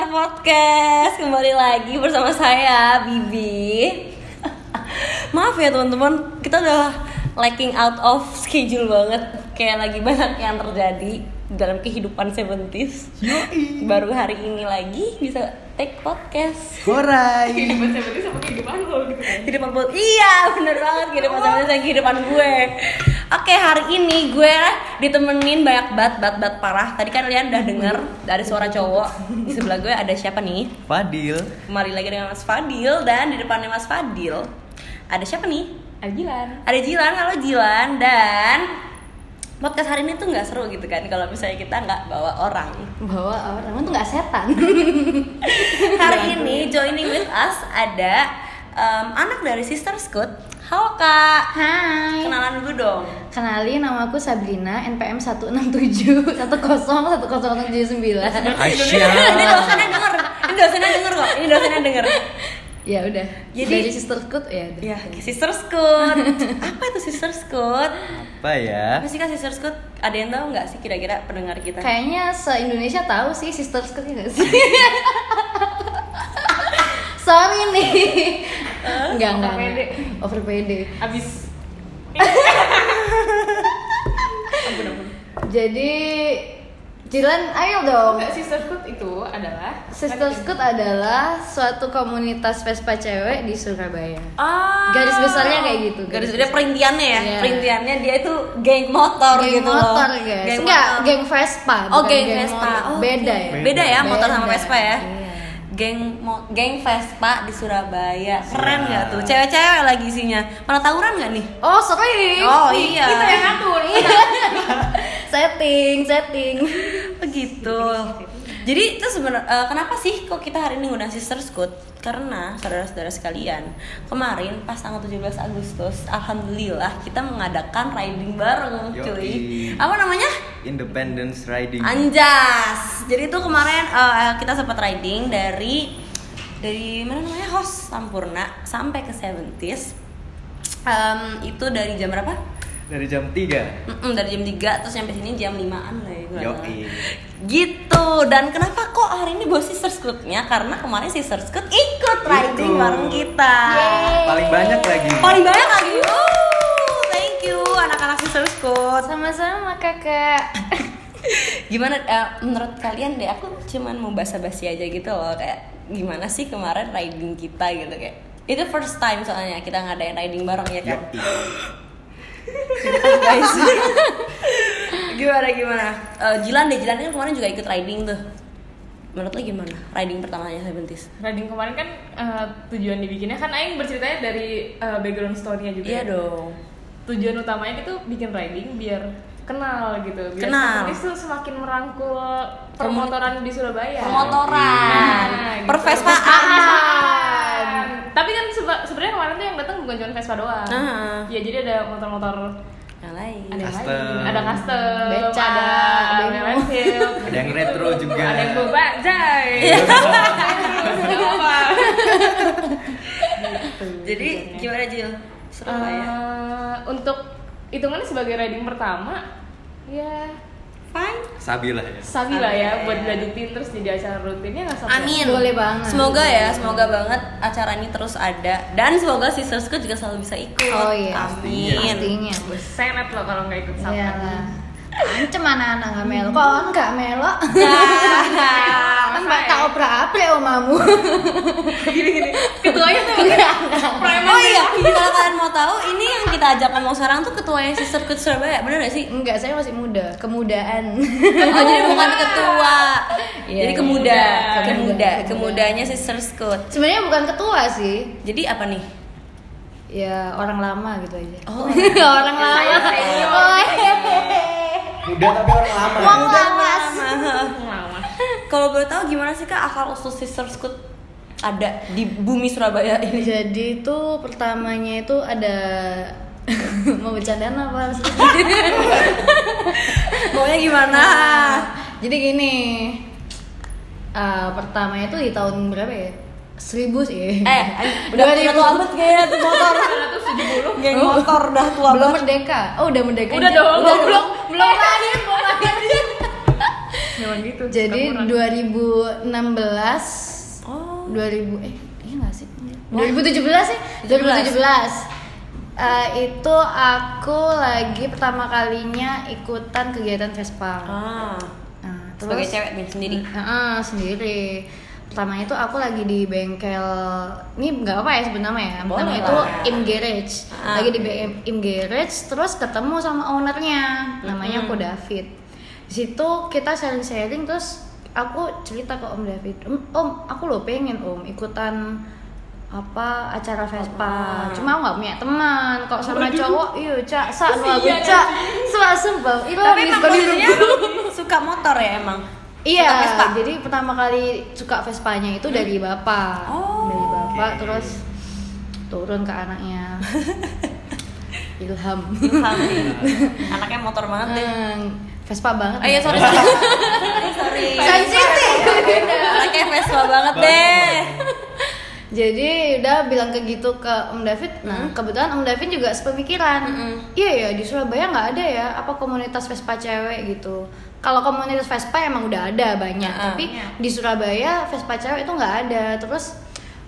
pendengar podcast. Kembali lagi bersama saya Bibi. Maaf ya teman-teman. Kita udah lacking out of schedule banget. Kayak lagi banyak yang terjadi dalam kehidupan Seventies. Baru hari ini lagi bisa take podcast Korai. kehidupan saya berarti sama kehidupan lo gitu kan Kehidupan buat Iya bener banget kehidupan Seventies kehidupan gue Oke hari ini gue ditemenin banyak bat bat bat parah Tadi kan kalian udah denger dari suara cowok Di sebelah gue ada siapa nih? Fadil. Kembali lagi dengan Mas Fadil dan di depannya Mas Fadil ada siapa nih? Ajilan Ada Jilan, halo Jilan dan podcast hari ini tuh nggak seru gitu kan kalau misalnya kita nggak bawa orang. bawa orang itu nggak setan Hari ini joining with us ada em, anak dari Sister Scoot. Halo kak, Hai kenalan dulu dong. Kenalin nama aku Sabrina NPM 167 10 10779 Asya. Ini dosennya denger, ini dosennya denger kok, ini dosennya denger. Ya udah Jadi- Dari Sister Scoot ya udah. Ya, Sister Scoot. Apa itu Sister Scoot? Apa ya? Apa sih kak Sister Scoot? Ada yang tahu nggak sih kira-kira pendengar kita? Kayaknya se-Indonesia tahu sih Sister Scoot ya nggak sih? Sorry nih Enggak, enggak, Over PD abis Jadi Jilan, ayo dong enggak sister Scoot itu adalah Sister Scoot adalah suatu komunitas Vespa cewek di Surabaya. Ah, Garis besarnya kayak gitu, Garis garis besarnya perintiannya ya. Iya. Perintiannya dia itu geng motor geng gitu motor loh. guys. Geng Enggak, motor. geng Vespa. Oh, geng Vespa. motor. Oh, Beda ya. Beda ya motor sama Beda. Vespa ya. Iya. Geng mo- geng Vespa di Surabaya. Keren nggak tuh? Cewek-cewek lagi isinya. Pernah tawuran nggak nih? Oh, sering. Oh iya. kita yang ngatur setting, setting. Begitu. Jadi itu sebenarnya eh, kenapa sih kok kita hari ini ngundang Sister Scoot? Karena saudara-saudara sekalian, kemarin pas tanggal 17 Agustus, alhamdulillah kita mengadakan riding bareng, cuy. Yoi. Apa namanya? Independence Riding. Anjas. Jadi itu kemarin eh, kita sempat riding dari dari mana namanya host Sampurna sampai ke Seventies. Em, itu dari jam berapa? Dari jam 3. Mm-mm, dari jam 3 terus sampai sini jam 5an lah ya. Gitu. Dan kenapa kok hari ini bawa Sister Scoot-nya? Karena kemarin Sister Scoot ikut riding Ikut. bareng kita. Paling banyak lagi. Paling banyak lagi. Uh, thank you anak-anak Sister Scoot. Sama-sama kakak. Gimana eh, menurut kalian deh? Aku cuman mau basa-basi aja gitu loh kayak gimana sih kemarin riding kita gitu kayak itu first time soalnya kita ngadain riding bareng ya kan Yoi. Guys. Gimana gimana? Eh, Jilan deh Jilan kan kemarin juga ikut riding tuh. Menurut lo gimana? Riding pertamanya Seventies Rading kemarin kan eh, tujuan dibikinnya kan Aing berceritanya dari eh, background story-nya juga iya ya. dong. Tujuan utamanya itu bikin riding biar kenal gitu biar Kenal. itu semakin merangkul permotoran di Surabaya. Pemotoran Nah, gitu. pervespaan tapi kan seba- sebenarnya kemarin tuh yang datang bukan cuma Vespa doang. Ah. ya jadi ada motor-motor yang lain. Ada yang Custom. lain. Ada custom Beca, ada bemo. Royal Enfield Ada yang retro juga. ada yang boba jai. Jadi gimana Jil? Surabaya Eh, untuk hitungannya sebagai riding pertama ya fine Sabi lah ya. sabi lah Sabi ya buat dilanjutin terus jadi acara rutinnya nggak sampai Amin. Boleh banget. Semoga ya, semoga banget acara ini terus ada dan semoga Sister Scoot juga selalu bisa ikut. Oh iya. Amin. Pastinya. senet loh kalau nggak ikut sama Iyalah. Ancem anak-anak nggak melo. Kok nggak melo? kan mbak tak opera apa ya omamu? gini-gini ketuanya tuh Oh iya, kalau kalian mau tahu, ini yang kita ajak ngomong sekarang tuh ketuanya Sister Scoot Surabaya, bener gak sih? Enggak, saya masih muda. Kemudaan. Oh jadi bukan ketua, Iya, jadi iya. kemuda, Kemuda, kemuda, kemuda. kemudanya Sister Scoot. Sebenarnya bukan ketua sih. Jadi apa nih? Ya orang lama gitu aja. Oh, orang lama. Oh, Muda tapi orang lama. Wong lawas. lama Kalau boleh tahu gimana sih kak asal usul Sister Scoot ada di bumi Surabaya ini? Jadi itu pertamanya itu ada mau bercandaan apa sih? Maunya gimana? Jadi gini, eh, pertamanya itu di tahun berapa ya? Seribu sih. Eh, udah Dua udah ribu. tua amat kayaknya tuh motor. Geng motor udah tua belum banget. merdeka. Oh udah merdeka. Udah dong, Udah belum. belum belum lahir, belum lahir. Memang gitu. Jadi kurang. 2016 Oh. 2000 eh iya nggak sih? 2017 sih, 2017. Eh, itu aku lagi pertama kalinya ikutan kegiatan Vespa. Ah. Nah, Sebagai terus- cewek nih sendiri. Heeh, sendiri. Pertama itu aku lagi di bengkel, ini nggak apa ya sebenarnya ya. Pertama itu lah. Im Garage, Ah. lagi di BM Im Garage, terus ketemu sama ownernya, namanya Ko David. Di situ kita sharing-sharing, terus aku cerita ke Om David, om, om aku lo pengen om ikutan apa acara Vespa. Ah. cuma aku nggak punya teman. Kok sama cowok? Iya cak. Sak aku cak sumpah itu Tapi emang suka motor ya emang? Iya, Vespa? jadi pertama kali suka Vespanya itu dari bapak. Oh, dari bapak oke. terus turun ke anaknya. Ilham. Ilham nih. Anaknya motor banget deh. Hmm, Vespa banget. Oh iya sorry sorry. sorry. Sensitif. Anaknya Vespa banget deh. Jadi udah bilang ke gitu ke Om David. Nah, kebetulan Om David juga sepemikiran. Mm-mm. Iya ya di Surabaya nggak ada ya apa komunitas Vespa cewek gitu. Kalau komunitas Vespa emang udah ada banyak, Ah, tapi iya. di Surabaya Vespa cewek itu nggak ada. Terus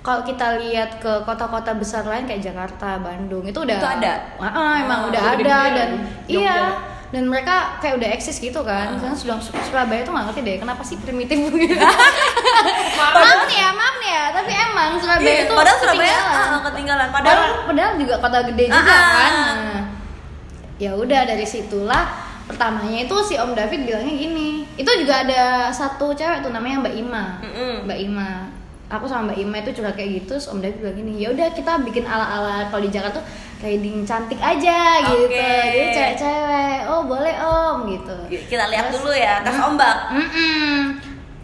kalau kita lihat ke kota-kota besar lain kayak Jakarta, Bandung itu udah Itu ada? Ah, ah, emang Ah, udah ada dan lagi. iya Jogja. Dan mereka kayak udah eksis gitu kan. Karena sudah Surabaya tuh nggak ngerti deh kenapa sih primitif gitu. maaf nih ya, maaf nih ya, tapi emang Surabaya Iya, itu padahal Surabaya ketinggalan. ah, ketinggalan. Padahal, Padahal padahal juga kota gede juga Ah, ah. kan. Nah, ya udah dari situlah pertamanya itu si Om David bilangnya gini. Itu juga ada satu cewek tuh namanya Mbak Ima. Mm-mm. Mbak Ima. Aku sama Mbak Ima itu juga kayak gitu. Om David bilang gini, ya udah kita bikin ala-ala kalau di Jakarta tuh riding cantik aja gitu. Oke. Jadi cewek-cewek. Oh, boleh Om gitu. kita lihat Terus- dulu ya tes ombak. Mm-mm.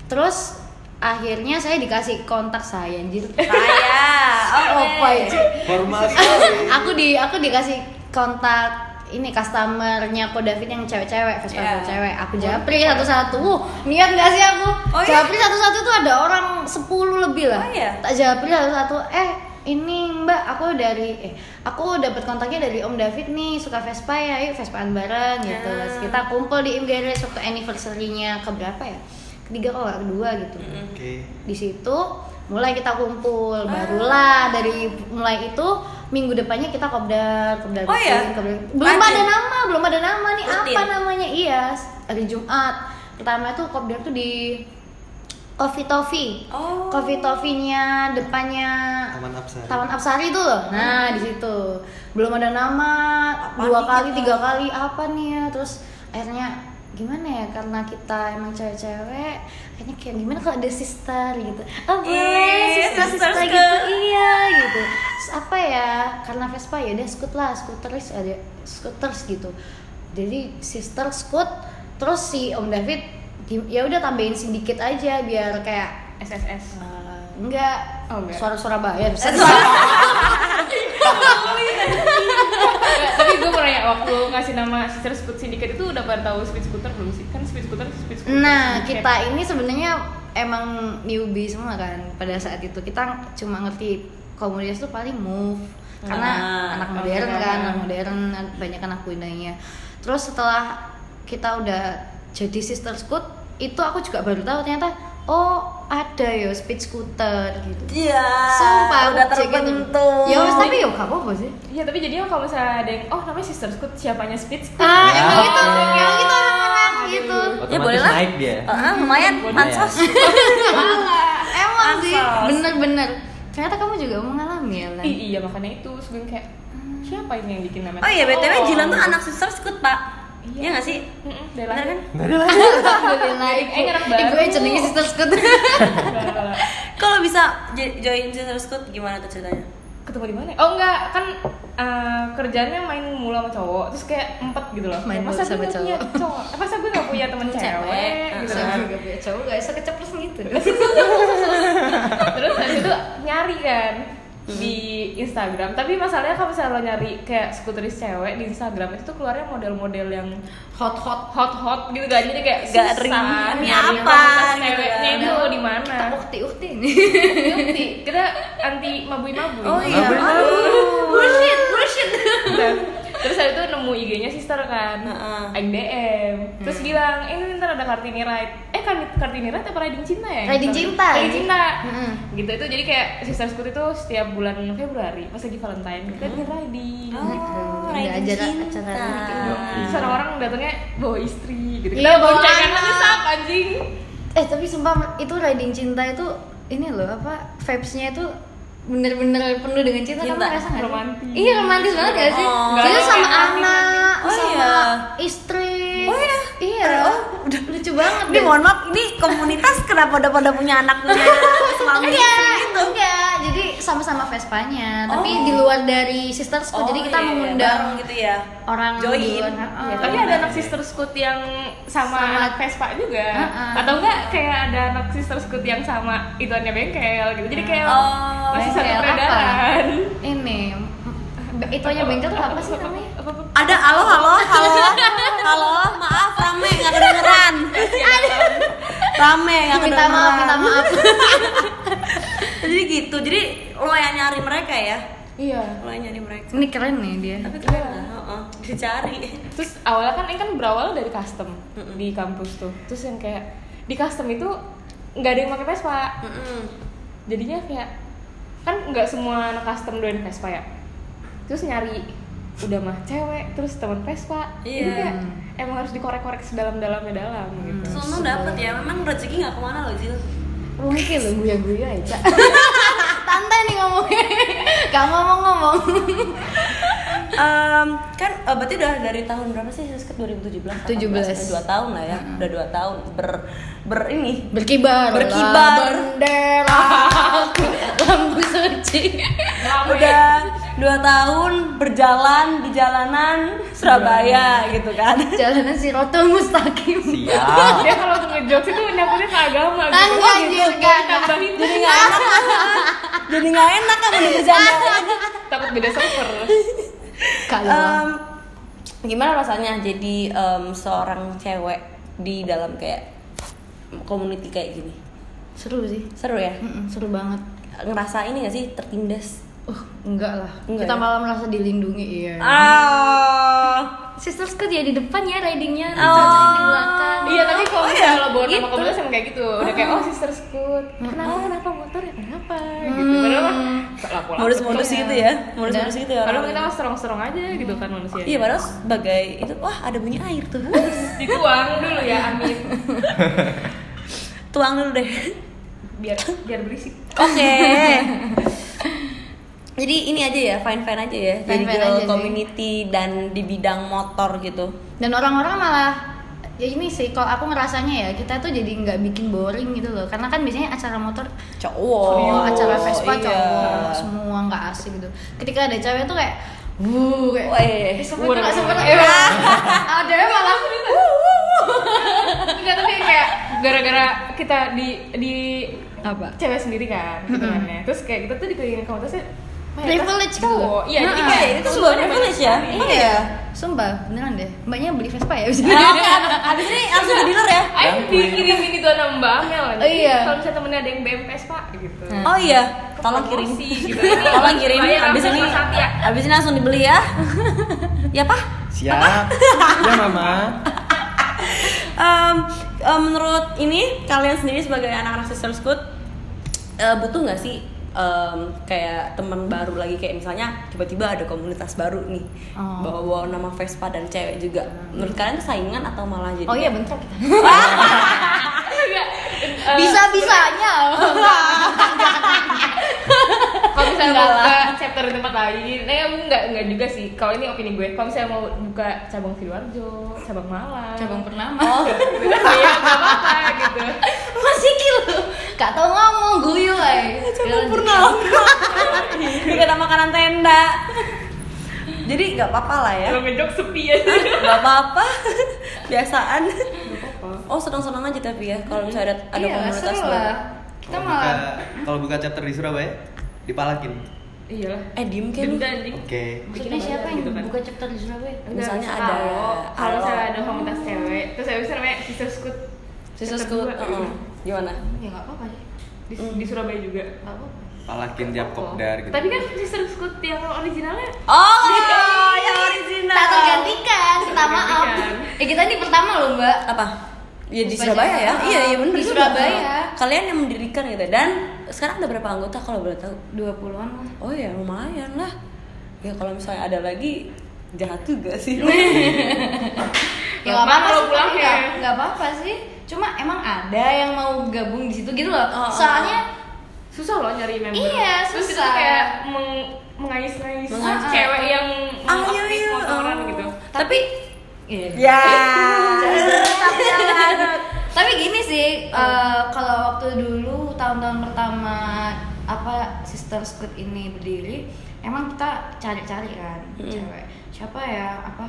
Terus akhirnya saya dikasih kontak saya anjir. Saya. Oh, Oke. apa itu? Formal sekali. aku di aku dikasih kontak ini customernya Ko David yang cewek-cewek, Vespa Iya. cewek. Aku japri satu-satu. Uh, niat gak sih aku? Oh, iya? japri satu-satu tuh ada orang 10 lebih lah. Oh, iya? Tak japri satu-satu. Eh, ini Mbak, aku dari eh aku dapat kontaknya dari Om David nih, suka Vespa ya. Yuk Vespaan bareng gitu. Ya. Terus kita kumpul di Im Garage waktu anniversary-nya ke berapa ya? Ketiga kalau nggak kedua gitu Oke. di situ mulai kita kumpul barulah dari mulai itu minggu depannya kita kopdar kopdar Oh iya? kopdar- belum Rajin? ada nama belum ada nama nih Rutin? apa namanya iya hari Jumat pertama itu kopdar tuh di Coffee Toffee Oh. Coffee Toffee-nya depannya Taman Apsari. Taman Apsari tuh loh. Nah, di situ. Belum ada nama, Apa dua kali, kita? tiga kali apa nih ya. Terus akhirnya gimana ya karena kita emang cewek-cewek akhirnya kayak gimana kalau ada sister gitu oh boleh Ih, sister sister sisters gitu ke- iya gitu terus apa ya karena Vespa ya udah scoot lah scooters ada scooters gitu jadi sister scoot terus si Om David ya udah tambahin sedikit aja biar kayak SSS. eh, enggak Oh, enggak. suara Surabaya bisa Nggak, tapi gue mau nanya waktu ngasih nama Sister Scoot Syndicate itu udah pada tahu speed scooter belum sih? Kan speed scooter speed scooter. Nah, Syndicate. kita ini sebenarnya emang newbie semua kan pada saat itu. Kita cuma ngerti komunitas tuh paling move karena Ah, anak modern muda. kan, anak modern banyak anak mudanya. Terus setelah kita udah jadi sister scoot, itu aku juga baru tahu ternyata oh ada ya speed scooter gitu. Iya. Sumpah udah gitu. terbentuk. Ya wes tapi ya gak apa-apa sih. Iya, tapi jadinya kalau misalnya ada yang, oh namanya Sister Scoot, siapanya Speed Scoot? Ah, Ya. emang gitu, emang gitu orang-orang gitu. Otomatis Ya, boleh lah. naik dia. Ah, lumayan Lumayan. pansos. Emang sih, bener-bener. Ternyata kamu juga mengalami ya, Lan? Ih, iya makanya itu sebelum kayak siapa ini yang bikin namanya? Oh iya, BTW Jilan tuh anak sister scoot, Pak. Iya. Nggak sih? Dari Bener lahir. kan? Lagi. Alhamdulillah Eh, ibu yang jenenge sister scoot Udah, Kalau bisa join sister scoot gimana tuh ceritanya? ketemu di mana? Oh enggak, kan eh, kerjaannya main mulu sama cowok, terus kayak empet gitu loh. Main masa mulu sama gue nggak punya cowok. cowok? Eh, Masa gue gak punya temen Cewek. cewek, gitu Heeh. kan? Gak punya cowok gak bisa keceplosan gitu Terus habis itu nyari kan di Instagram. Tapi masalahnya kalau misalnya lo nyari kayak skuteris cewek di Instagram itu tuh keluarnya model-model yang Hot-hot hot-hot gitu kan. Jadi kayak Gak susah ini apa gitu ceweknya kan. itu di mana. Ukti-ukti ini Bukti, kita anti mabui-mabui. Oh iya. Boleh. Aduh. Bullshit, bullshit terus habis itu nemu IG-nya sister kan, Heeh. Aing DM, terus bilang, eh ini ntar ada Kartini Ride, eh Kart- Kartini Red apa Riding Cinta ya? Riding Cinta. Riding Cinta. Mm-mm. Gitu itu jadi kayak Sister Scoot itu setiap bulan Februari pas lagi Valentine kita bikin riding. Oh, Ada riding acara- cinta. acara Terus orang-orang datangnya bawa istri gitu. Iya, bawa boncengan anak. aja sak anjing. Eh tapi sumpah itu riding cinta itu ini loh apa vibes-nya itu bener-bener penuh dengan cinta, Cinta. kamu ngerasa nggak? Romantis. Iya romantis banget gak sih? Oh. Jadi sama anak, Oh, sama iya. istri. Oh, iya? Iya. Oh, udah lucu banget. Ini mohon maaf, ini komunitas kenapa udah pada punya anak punya suami Enggak, gitu? enggak. Jadi sama-sama Vespanya, tapi Oh. di luar dari Sister School. jadi kita iya, iya, mengundang gitu ya. orang Join. di luar. Ya, Heeh. tapi ada anak Sister Scoot yang sama, Sama- anak Vespa juga. Heeh. Atau enggak kayak ada anak Sister Scoot yang sama ituannya bengkel gitu. Jadi kayak Oh, masih satu peredaran. Ini itu aja bengkel tuh apa sih namanya? Apa, apa, Ada halo rame nggak Minta maaf, minta maaf. jadi gitu jadi lo yang nyari mereka ya Iya. lo yang nyari mereka Ini keren nih dia. tapi keren lah heeh. dicari Terus awalnya kan ini kan berawal dari custom di kampus tuh. Terus yang kayak di custom itu nggak ada yang pakai Vespa. Mm-mm. Jadinya kayak kan nggak semua anak custom doain Vespa ya. Terus nyari udah mah cewek terus teman Vespa. Jadi Iya. kayak emang harus dikorek-korek sedalam-dalamnya dalam gitu. Untung dapet ya memang rezeki nggak ke mana lo Zil Mungkin lo guya-guya aja. Tante nih ngomongnya. Gak ngomong-ngomong. Em, kan eh, berarti udah dari tahun berapa sih Sisket 2017 17. dua tahun lah ya udah dua tahun ber ber ini Berkibar. Berkibar. Bendera. Lampu suci. udah dua tahun berjalan di jalanan Surabaya gitu kan Jalanan Sirotol Mustaqim. Siap. Dia kalau ngejokes itu nyambungnya ke agama gitu. Enggak, Oh, gitu. enggak, Tambahin jadi nggak enak jadi nggak enak kan udah bercanda takut beda server. Kalau Em, gimana rasanya jadi em, seorang cewek di dalam kayak community kayak gini seru sih. seru ya Mm-mm, seru banget. ngerasa ini gak sih tertindas Uh, enggak lah. Enggak Kita ya? malah merasa dilindungi, iya. ah Sisters Scoot ya di depan ya ridingnya, Oh. oh. di belakang. Iya, tapi kalau Oh, misalnya iya, lo bawa nama gitu. komunitas emang kayak gitu. Udah kayak oh sister scoot. Kenapa kenapa motor ya kenapa gitu. Hmm. Padahal mah lapo-lapo. modus-modus gitu ya modus-modus gitu ya Padahal kita mah serong-serong aja gitu kan manusia. iya padahal sebagai itu wah ada bunyi air tuh Dituang dulu ya, amin. tuang dulu deh Biar biar berisik. oke jadi ini aja ya fine fine aja ya. Jadi Fine-fine girl aja sih. community dan di bidang motor gitu. Dan orang-orang malah ya ini sih kalau aku ngerasanya ya kita tuh jadi nggak bikin boring gitu loh. Karena kan biasanya acara motor cowok. cowok acara Vespa iya. cowok semua nggak asik gitu. Ketika ada cewek tuh kayak wuh kayak Weh, "Eh, wuh, nggak wuh." eh, ada malah Enggak tapi kayak gara-gara kita di di apa? Cewek sendiri kan hitungannya. Terus kayak kita tuh dikelilingin komunitasnya Privilege gitu. cowok. Iya, jadi Nah, kayak itu sebuah privilege ya. iya. Sumpah beneran deh. Mbaknya beli Vespa ya abis ini. Ah, abis ini langsung ke dealer ya? Ayo dikirimin itu sama Mbak Amel Oh, iya. Kalau misalnya temennya ada yang BM Vespa gitu. Oh iya. Tolong kirim. Promosi gitu. tolong kirim. Abis langsung ini abis ini langsung dibeli ya. Ya pak. Siap. Ya mama. Em, em, menurut ini kalian sendiri sebagai anak-anak sister scoot eh, butuh nggak sih em, kayak teman baru lagi kayak misalnya tiba-tiba ada komunitas baru nih Oh. bawa-bawa nama Vespa dan cewek juga menurut kalian itu saingan atau malah jadi oh iya bentrok eh, bisa bisanya Kalau misalnya Enggak mau lah. buka chapter di tempat lain, nah enggak enggak juga sih. Kalau ini opini gue, kalau misalnya mau buka cabang Sidoarjo, cabang Malang, cabang pernama oh Iya, apa-apa gitu. masih kilo gak tau ngomong guyu ay cabang purnama dikata makanan tenda jadi nggak apa-apa lah ya Kalau ngejok sepi aja. nggak apa-apa biasaan apa-apa. oh senang-senang aja tapi ya kalau misalnya ada, ada iya komunitas seru baru lah kita Kalau buka, malah kalau buka chapter di Surabaya, dipalakin. Iya eh diem kan. Oke. maksudnya siapa yang Gitu kan. buka chapter di Surabaya Enggak, Misalnya ada kalau misalnya ada komunitas cewek, terus habis namanya Sister Scoot. Sister Scoot uh-uh. gimana ya nggak apa-apa sih Di, di Surabaya juga. nggak apa-apa Palakin tiap kopdar gitu. Tapi kan Sister Scoot yang originalnya oh yang original tak tergantikan kita maaf eh kita ini pertama loh mbak apa Ya di Surabaya ya? Iya, iya bener Di. Surabaya. Kalian yang mendirikan gitu dan sekarang ada berapa anggota kalau boleh tahu? 20-an lah. Oh ya lumayan lah. Ya kalau misalnya ada lagi jahat juga sih. Ya Gampang nggak apa-apa kalau sih, pulang ya. nggak- nggak apa-apa sih. Cuma emang ada yang mau gabung di situ gitu loh. Oh, oh, Soalnya susah loh nyari member Iya, terus itu susah. kayak meng mengais-ngais Mengais. cewek yang Ayo mengaktif yuk. motoran oh. gitu Tapi Iya. ya. tapi tapi gini sih eh, kalau waktu dulu tahun-tahun pertama apa sister squid ini berdiri emang kita cari-cari kan Mm. cewek siapa ya apa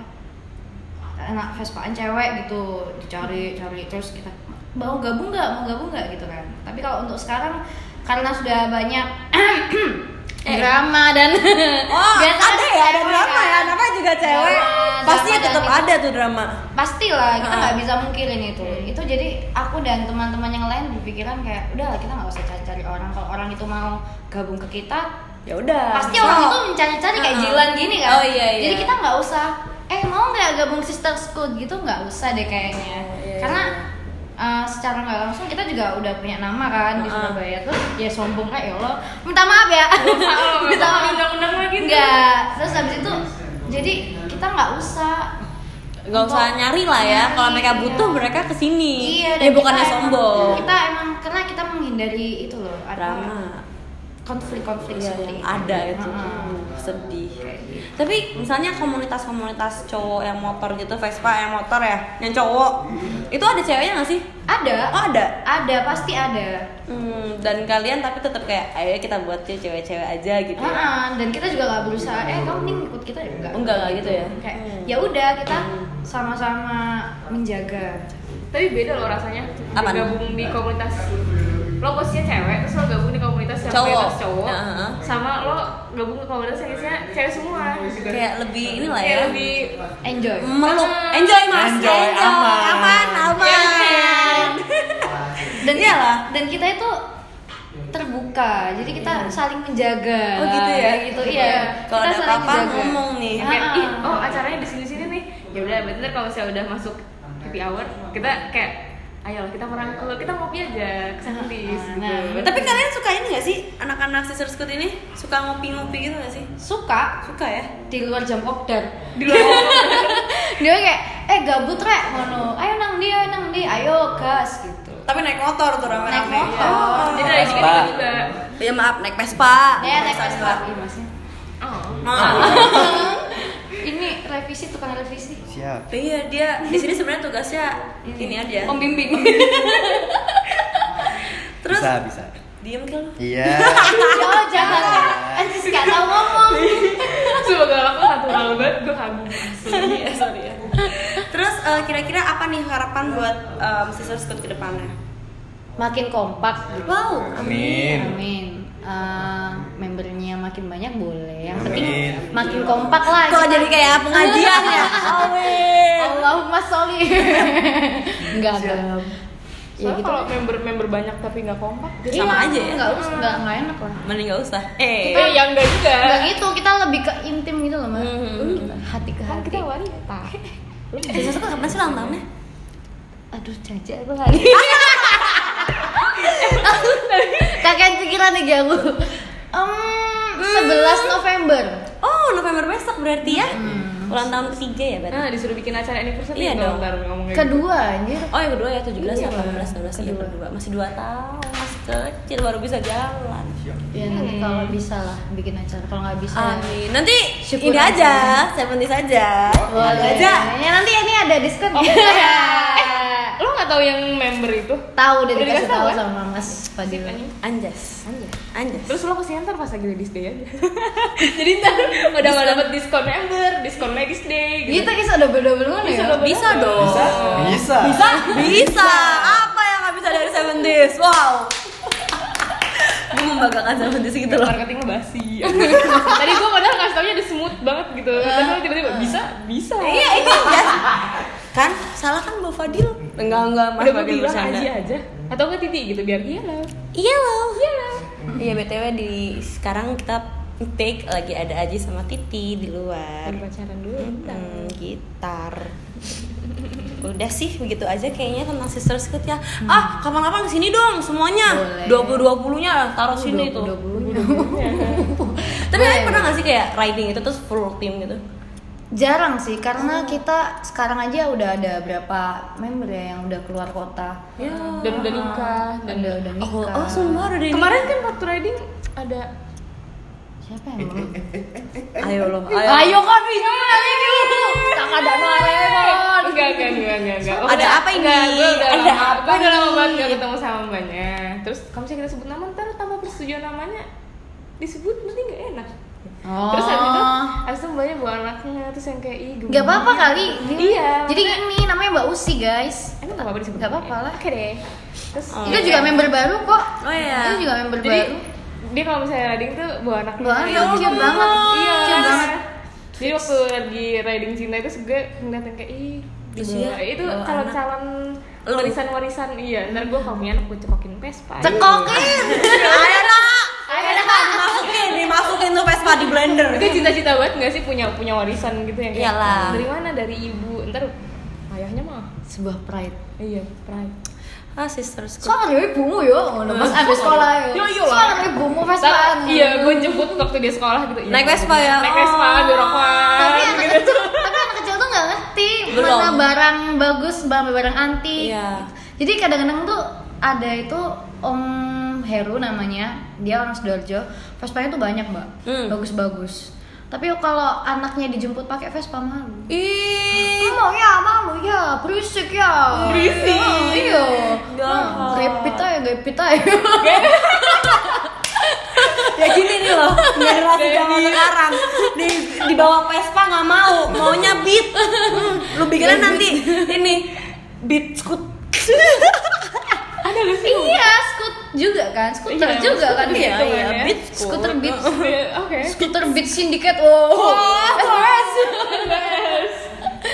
anak Vespaan cewek gitu dicari cari terus kita mau gabung nggak mau gabung nggak gitu kan tapi kalau untuk sekarang karena sudah banyak drama dan Oh, biasanya ada ya, ada drama kan. ya. Namanya juga cewek. Drama, Pastinya drama tetap itu ada tuh drama. pastilah kita Ah. nggak bisa mungkirin itu itu jadi aku dan teman-teman yang lain berpikiran kayak udah kita nggak usah cari-cari orang kalau orang itu mau gabung ke kita Ya udah. pasti So- orang itu mencari-cari kayak Ah. Jilan gini kan Oh, iya, iya. jadi kita nggak usah eh mau nggak gabung sister school gitu nggak usah deh kayaknya Oh, iya, karena iya. Uh, secara nggak langsung kita juga udah punya nama kan di Ah. Surabaya terus ya sombong kayak ya Allah minta maaf ya Oh, minta nggak maaf undang-undang lagi tuh. Enggak, terus habis itu jadi kita nggak usah Gak usah nyari lah ya. Kalau mereka butuh iya. mereka ke sini. Iya, ya bukannya sombong. Kita emang karena kita menghindari itu loh, ada drama. Konflik-konflik Iya, seperti yang itu. ada itu. Hmm, sedih. Kayak gitu. Tapi misalnya komunitas-komunitas cowok yang motor gitu, Vespa yang motor ya, yang cowok, itu ada ceweknya nggak sih? Ada. Oh ada. Ada, pasti ada. Hmm, dan kalian tapi tetap kayak, ayo kita buat cewek-cewek aja gitu. ya. Heeh, dan kita juga nggak berusaha, eh kamu nih ikut kita ya enggak. Enggak, enggak gitu ya? Kayak Hmm. ya udah kita sama-sama menjaga. tapi beda loh rasanya Apaan? gabung di komunitas lo posisinya cewek terus lo gabung di komunitas yang Cowok. cowok Ya, heeh. sama lo gabung ke komunitas yang isinya cewek semua Kayak lebih inilah Kayak ya. lebih Enjoy. meluk enjoy mas Enjoy, aman. aman aman Dan Iyalah. dan kita itu terbuka. Jadi kita saling menjaga. Oh, gitu ya? Kayak Gitu, iya. Kalau Kita ada saling apa-apa menjaga. ngomong nih. kayak Ah. ih oh acaranya di sini sini nih ya udah berarti kalau misalnya udah masuk happy hour kita kayak ayo kita merangkul. Kita ngopi aja kesantis gitu. Nah, tapi kalian suka ini gak sih? Anak-anak sister scoot ini suka ngopi-ngopi gitu gak sih? Suka. Suka ya? Di luar jam kopdar. di luar dia kayak eh gabut rek. Ngono. Ayo nang dia nang dia ayo gas gitu. Tapi naik motor tuh rame-rame. Naik motor. jadi dari sini Vespa. juga. Ya maaf naik Vespa. Ya naik Vespa. Iya, masnya. oh. Nah, ini revisi tukang revisi Siap. iya dia di sini sebenarnya tugasnya ini aja. Pembimbing. Terus Bisa, bisa. diem ke lu Iya. oh jangan anjis gak tau ngomong. Semoga aku natural banget gue kagum. Asli ya sorry ya. Terus eh, kira-kira apa nih harapan buat em, sister scoot ke depannya? Makin kompak. Gitu. wow Amin. amin Eh, membernya makin banyak boleh. Yang penting Amin. makin kompak lah. Kok jadi kayak pengajian ya? Amin. Allahumma sholli. Enggak enggak ya soalnya gitu kalau member-member banyak tapi nggak kompak jadi Sama Iya, aja ya? nggak usah nggak nggak enak lah. Mending gak usah. Eh. Kita yang enggak juga. Nggak gitu kita lebih ke intim gitu loh mbak. Hmm. Kita hati ke kan hati. kita wanita. Sister scoot kapan sih ulang tahunnya? Aduh caca aku hari kakek pikiran nih aku Em, 11 November. Oh November besok berarti ya? Ulang tahun ketiga ya berarti? Nah disuruh bikin acara anniversary Iya dong. ntar ngomongnya gitu. kedua anjir. Oh yang kedua ya 17 Iya, ya 18 19 iya kedua. kedua. Masih 2 tahun kecil baru bisa jalan. ya nanti kalau bisa lah bikin acara kalau nggak bisa Amin. Nanti Syukur ini aja. aja, seventies aja. boleh aja. ya nanti ini ada diskon Oh, eh, lo nggak tahu yang member itu tahu udah dikasih tahu kan? sama Mas Fadil Anjas. Anjas. terus lo ke sini ntar pas lagi ladies day aja jadi ntar udah nggak dapet diskon member diskon ladies day gitu Gitu kisah double double mana ya? bisa dong. Bisa? Bisa. Bisa? Bisa. Apa yang nggak bisa dari seventies? Wow. Gue membanggakan seventies gitu loh. marketing lo basi tadi gue padahal ngasih taunya udah smooth banget gitu tapi lo tiba-tiba bisa bisa Iya ini Anjas. Kan salah kan Mbak Fadil? Enggak enggak Mas udah gue Fadil bilang bercanda. aja aja atau nggak titi gitu biar iya lah Iya loh. Iya loh. Iya btw di sekarang kita take lagi ada Aji sama Titi di luar. pacaran dulu Hmm, gitar. Udah sih begitu aja kayaknya tentang sister scoot ya. Ah kapan-kapan ke sini dong semuanya. Boleh. 20 20 nya taruh sini tuh. 20 tapi kalian pernah gak sih kayak riding itu terus full team gitu? Jarang sih, karena kita sekarang aja udah ada berapa member ya yang udah keluar kota. Ya. Dan udah nikah dan udah udah oh, nikah. oh semua udah di kemarin kan waktu riding ada siapa yang belum? ayo lo Ayo kan bisa ini. Tak ada Doraemon. enggak enggak enggak enggak enggak Ada apa ini? enggak, gue udah Ada lama apa gue udah lama banget gak ketemu sama mbaknya terus kalau misalnya kita sebut nama ntar tanpa persetujuan namanya disebut mesti nggak enak Oh. terus habis itu habis itu mbaknya bawa anaknya terus yang kayak ih Gak apa-apa kali. Iya, Jadi maksudnya- ini namanya Mbak Usi guys. emang nggak apa-apa disebut Nggak apa-apa lah. oke deh terus Oh. Itu juga member baru kok. Oh, iya. Itu juga member jadi baru. Dia kalau misalnya riding tuh bawa anaknya Bawa anak, Ya cute banget. iya Cute banget. jadi waktu lagi riding cinta itu gue ngeliatin kayak ih dia itu calon-calon warisan-warisan. Iya ntar gue kalau punya anak gue cekokin Vespa. Cekokin. ayo nak. Ayo nak. Dimasukin dimasukin tuh Vespa di blender. Itu cita-cita banget gak sih punya punya warisan gitu yang kayak Iyalah. dari mana? Dari ibu. Ntar ayahnya mah. Sebuah pride. iya pride ah sister scoot Soalnya ibumu yo, ngono Mas abis sekolah yo. Yo. Soalnya ibumu Vespaan. iya gue jemput waktu dia sekolah gitu Iya, Naik Vespa ya? naik Vespa Oh. di rokokan Tapi anak gitu kecil, tapi anak kecil tuh nggak ngerti mana barang bagus, mana barang anti. Iya. Jadi kadang-kadang tuh ada itu Om Heru namanya, dia orang sidoarjo. Vespanya tuh banyak mbak, Hmm. bagus-bagus. Tapi kalau anaknya dijemput pakai Vespa malu. ih Mau ya, malu ya, berisik ya. Berisik. Oh, iya. Gak. Repit aja, repit aja. ya gini nih loh generasi zaman sekarang di dibawa Vespa nggak mau maunya beat Hmm, lu bikinnya nanti ini beat scoot ada gak sih iya, skut juga kan, skuter Iya, juga kan gitu gitu iya kan ya. beat Skuter beat, Iya, oke skuter beat syndicate. Oh, SOS.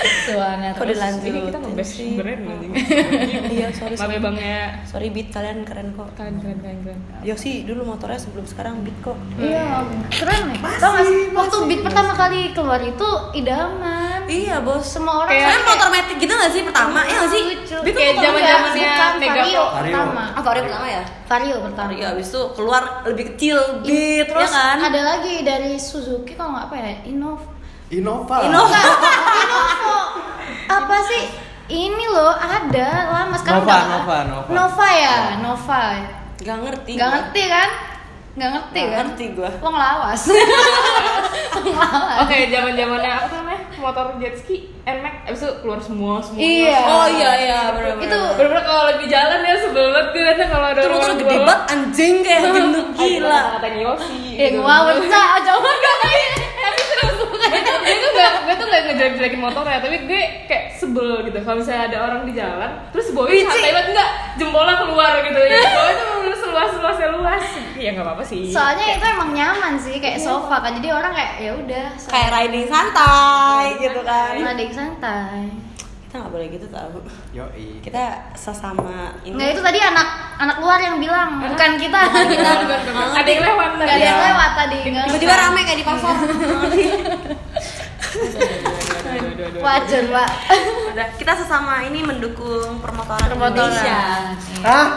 Suara kok dilanjut ini kita ngebest sih brand anjing iya sorry maaf ya sorry bang ya sorry beat kalian keren kok keren keren keren keren Yosi dulu motornya sebelum sekarang beat kok Iya, keren nih. Tau gak sih, waktu beat pertama kali keluar itu idaman. iya bos Semua orang Kayak- Kalian motor metik gitu gak sih pertama? Iya gak sih? Beat Kayak Bukan, Mega Vario pertama. Ah, Vario pertama ya? Vario pertama. Iya, abis itu keluar lebih kecil, beat, Terus ya kan? ada lagi dari Suzuki kalau nggak apa ya, Innov. Innova. Innova. Sih? Ini loh ada lama sekarang Nova, udah- Nova, Nova. Nova ya, Nova. Gak ngerti. Gak gua. ngerti kan? Gak ngerti Nggak kan? ngerti gua. Wong lawas. Wong lawas. Oke, zaman zamannya apa namanya? Motor jet ski, NMAX, abis itu keluar semua semua. Iya. Oh iya iya benar Itu Bener-bener kalau lagi jalan ya sebel banget gue liatnya kalau ada Terus orang terus gede banget anjing kayak gendut gila. Katanya Yosi. Eh, gitu. ngawur cak, coba gak gue tuh gue tuh gak gue tuh gak ngejelek-jelekin motor ya tapi gue kayak sebel gitu kalau misalnya ada orang di jalan terus boy santai banget enggak jempolnya keluar gitu ya boy tuh bener seluas luasnya luas ya nggak apa-apa sih Soalnya itu emang nyaman sih kayak sofa kan. Jadi orang kayak ya udah Kayak riding santai gitu kan. ada yang santai. Kita nggak boleh gitu tau. Yoi. Kita sesama ini. Nggak itu tadi anak anak luar yang bilang, bukan kita. kita ada yang lewat Gak ada yang Iya. lewat tadi. nggak Tiba-tiba rame kayak di pasar. Wajar, Pak. Udah, kita sesama ini mendukung permotoran, Permotoran. Indonesia. Hah?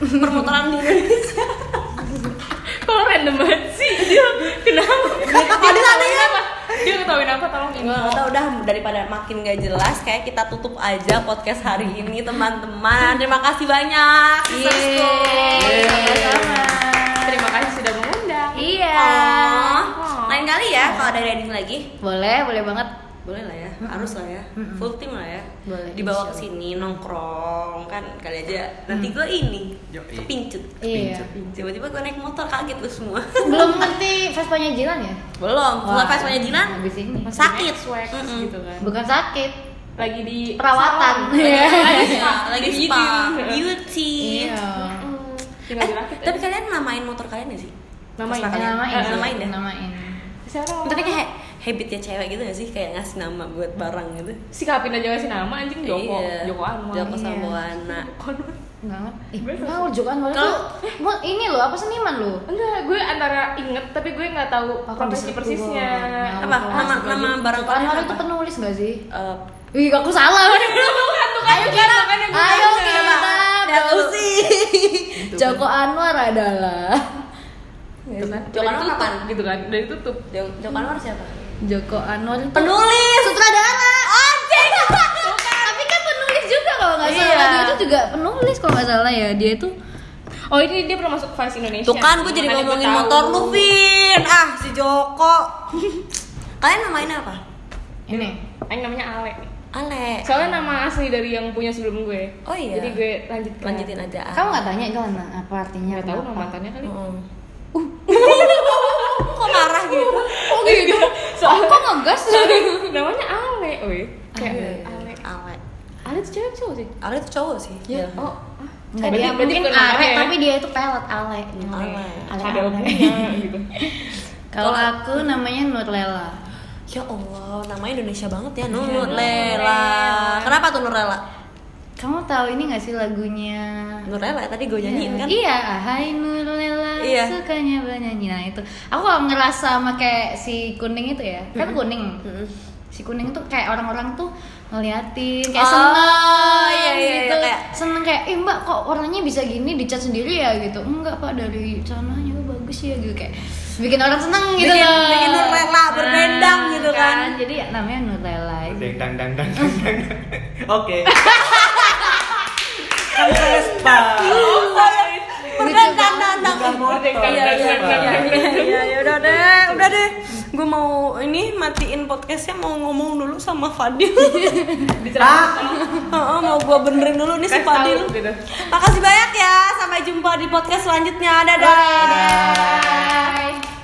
Permotoran di Indonesia. kok random banget sih dia kenapa ada ya. kenapa dia ketahuin apa tolong Gue gak tau udah daripada makin gak jelas kayak kita tutup aja podcast hari ini teman-teman. Terima kasih banyak. Yeay. Sama-sama. terima kasih sudah mengundang Iya. Oh, lain kali ya kalau ada riding lagi. Boleh, boleh banget. Boleh lah ya, harus lah ya. Full team lah ya. Boleh, Dibawa ke sini nongkrong kan kali aja. Nanti gue ini Yoi. kepincut. Iya. Tiba-tiba gue naik motor kaget lu semua. Belum ngerti Vespanya Jilan ya? Belum, kalau Wah. Vespanya Jinan Habis ini. sakit. swag gitu kan Bukan sakit, lagi di perawatan. Iya, spa. lagi spa, beauty. Iya. Hmm, tinggal Eh, dirakit tapi kalian namain motor kalian gak sih? Namain. Namain, Eh, namain ya? namain. Siapa Tapi kayak habitnya cewek gitu gak sih? Kayak ngasih nama buat barang gitu sikapin aja ngasih nama anjing Joko Iya. Joko Anwar Joko Iya. Sabuana Anwar. Enggak Bener. ngawur juga kan Kalau- tuh. Mau ini loh, apa seniman lo? enggak gue antara inget tapi gue nggak tahu Apa profesi persisnya? Apa? Nama, nama barang Joko Anwar itu penulis gak sih? Eh, Wih, aku salah. Bukan, Ayo kita, gue ayo kita. Joko Anwar adalah Gitu kan? Joko Dari Anwar tutup, apaan? Gitu kan, dari tutup. Joko Anwar siapa? Joko Anwar itu Penulis. sutradara. Tapi kan penulis juga kalau nggak salah. Iya. Dia itu juga penulis kalau nggak salah ya. Dia itu Oh ini dia pernah masuk Vice Indonesia. Tuh kan gue jadi Makanya ngomongin motor lu, Vin. Ah, si Joko. Kalian namainnya apa? ini. Ini namanya Ale nih. Ale. Soalnya nama asli dari yang punya sebelum gue. Oh iya. Jadi gue lanjutkan. Lanjutin aja. Kamu nggak tanya kan apa artinya? Nggak tahu mantannya kali. Heeh. Kok marah gitu? Oh gitu. Soalnya Kok ngegas? namanya Ale, weh. Kayak Ale. Ale. Ale. Ale itu cewek cowok sih? Ale itu cowok sih. Iya. Iya. Oh, Nggak, Berarti- dia berarti mungkin bukan namanya are, ya? tapi dia itu pelet ale. gitu. Ale. Ale, ale. gitu. Kalau aku namanya Nurlela. Ya Allah, namanya Indonesia banget ya, Nur Iya, Lela. Kenapa tuh Nur Lela? Kamu tahu ini gak sih lagunya? Nur Lela tadi gue nyanyiin kan? Iya, Hai Nurlela, Iya. sukanya bernyanyi. Nah itu, aku ngerasa sama kayak si kuning itu ya, kan kuning. Mm-mm. Si kuning tuh kayak orang-orang tuh ngeliatin, kayak Oh, seneng iya, iya, gitu. iya, kayak- Seneng kayak, eh mbak kok orangnya bisa gini dicat sendiri ya gitu. Enggak pak, dari sananya bagus ya gitu kayak bikin orang seneng gitu Bikin- loh. bikin Nurlela berdendang gitu kan. Jadi namanya Nurlela. Dang dang dang dang dang dang. Oke. Kan Vespa. Dandang. Bukan motor. Iya iya iya iya iya ya udah deh, udah deh. Gue mau ini matiin podcastnya mau ngomong dulu sama Fadil. Ah, Heeh, mau gue benerin dulu nih si Fadil. gitu. Makasih banyak ya. Sampai jumpa di podcast selanjutnya. Dadah. Bye.